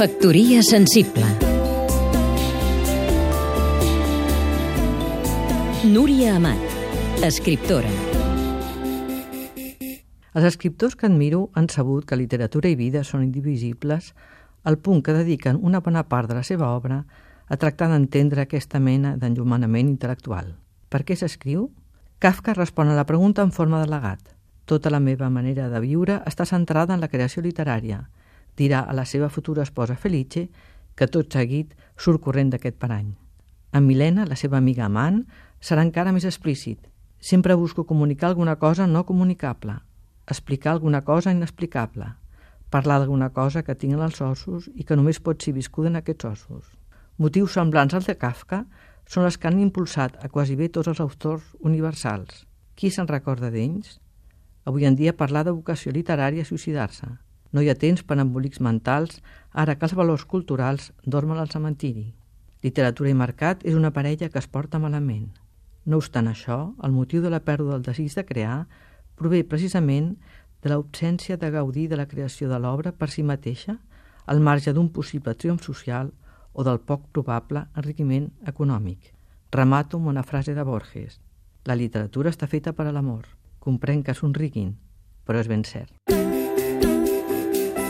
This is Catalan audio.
Factoria sensible Núria Amat, escriptora Els escriptors que admiro han sabut que literatura i vida són indivisibles al punt que dediquen una bona part de la seva obra a tractar d'entendre aquesta mena d'enllumenament intel·lectual. Per què s'escriu? Kafka respon a la pregunta en forma de legat. Tota la meva manera de viure està centrada en la creació literària – dirà a la seva futura esposa Felice que tot seguit surt corrent d'aquest parany. En Milena, la seva amiga amant, serà encara més explícit. Sempre busco comunicar alguna cosa no comunicable, explicar alguna cosa inexplicable, parlar d'alguna cosa que tinc en els ossos i que només pot ser viscuda en aquests ossos. Motius semblants als de Kafka són els que han impulsat a quasi bé tots els autors universals. Qui se'n recorda d'ells? Avui en dia parlar de vocació literària és suïcidar-se. No hi ha temps per embolics mentals ara que els valors culturals dormen al cementiri. Literatura i mercat és una parella que es porta malament. No obstant això, el motiu de la pèrdua del desig de crear prové precisament de l'absència de gaudir de la creació de l'obra per si mateixa, al marge d'un possible triomf social o del poc probable enriquiment econòmic. Remato amb una frase de Borges. La literatura està feta per a l'amor. Comprenc que somriguin, però és ben cert.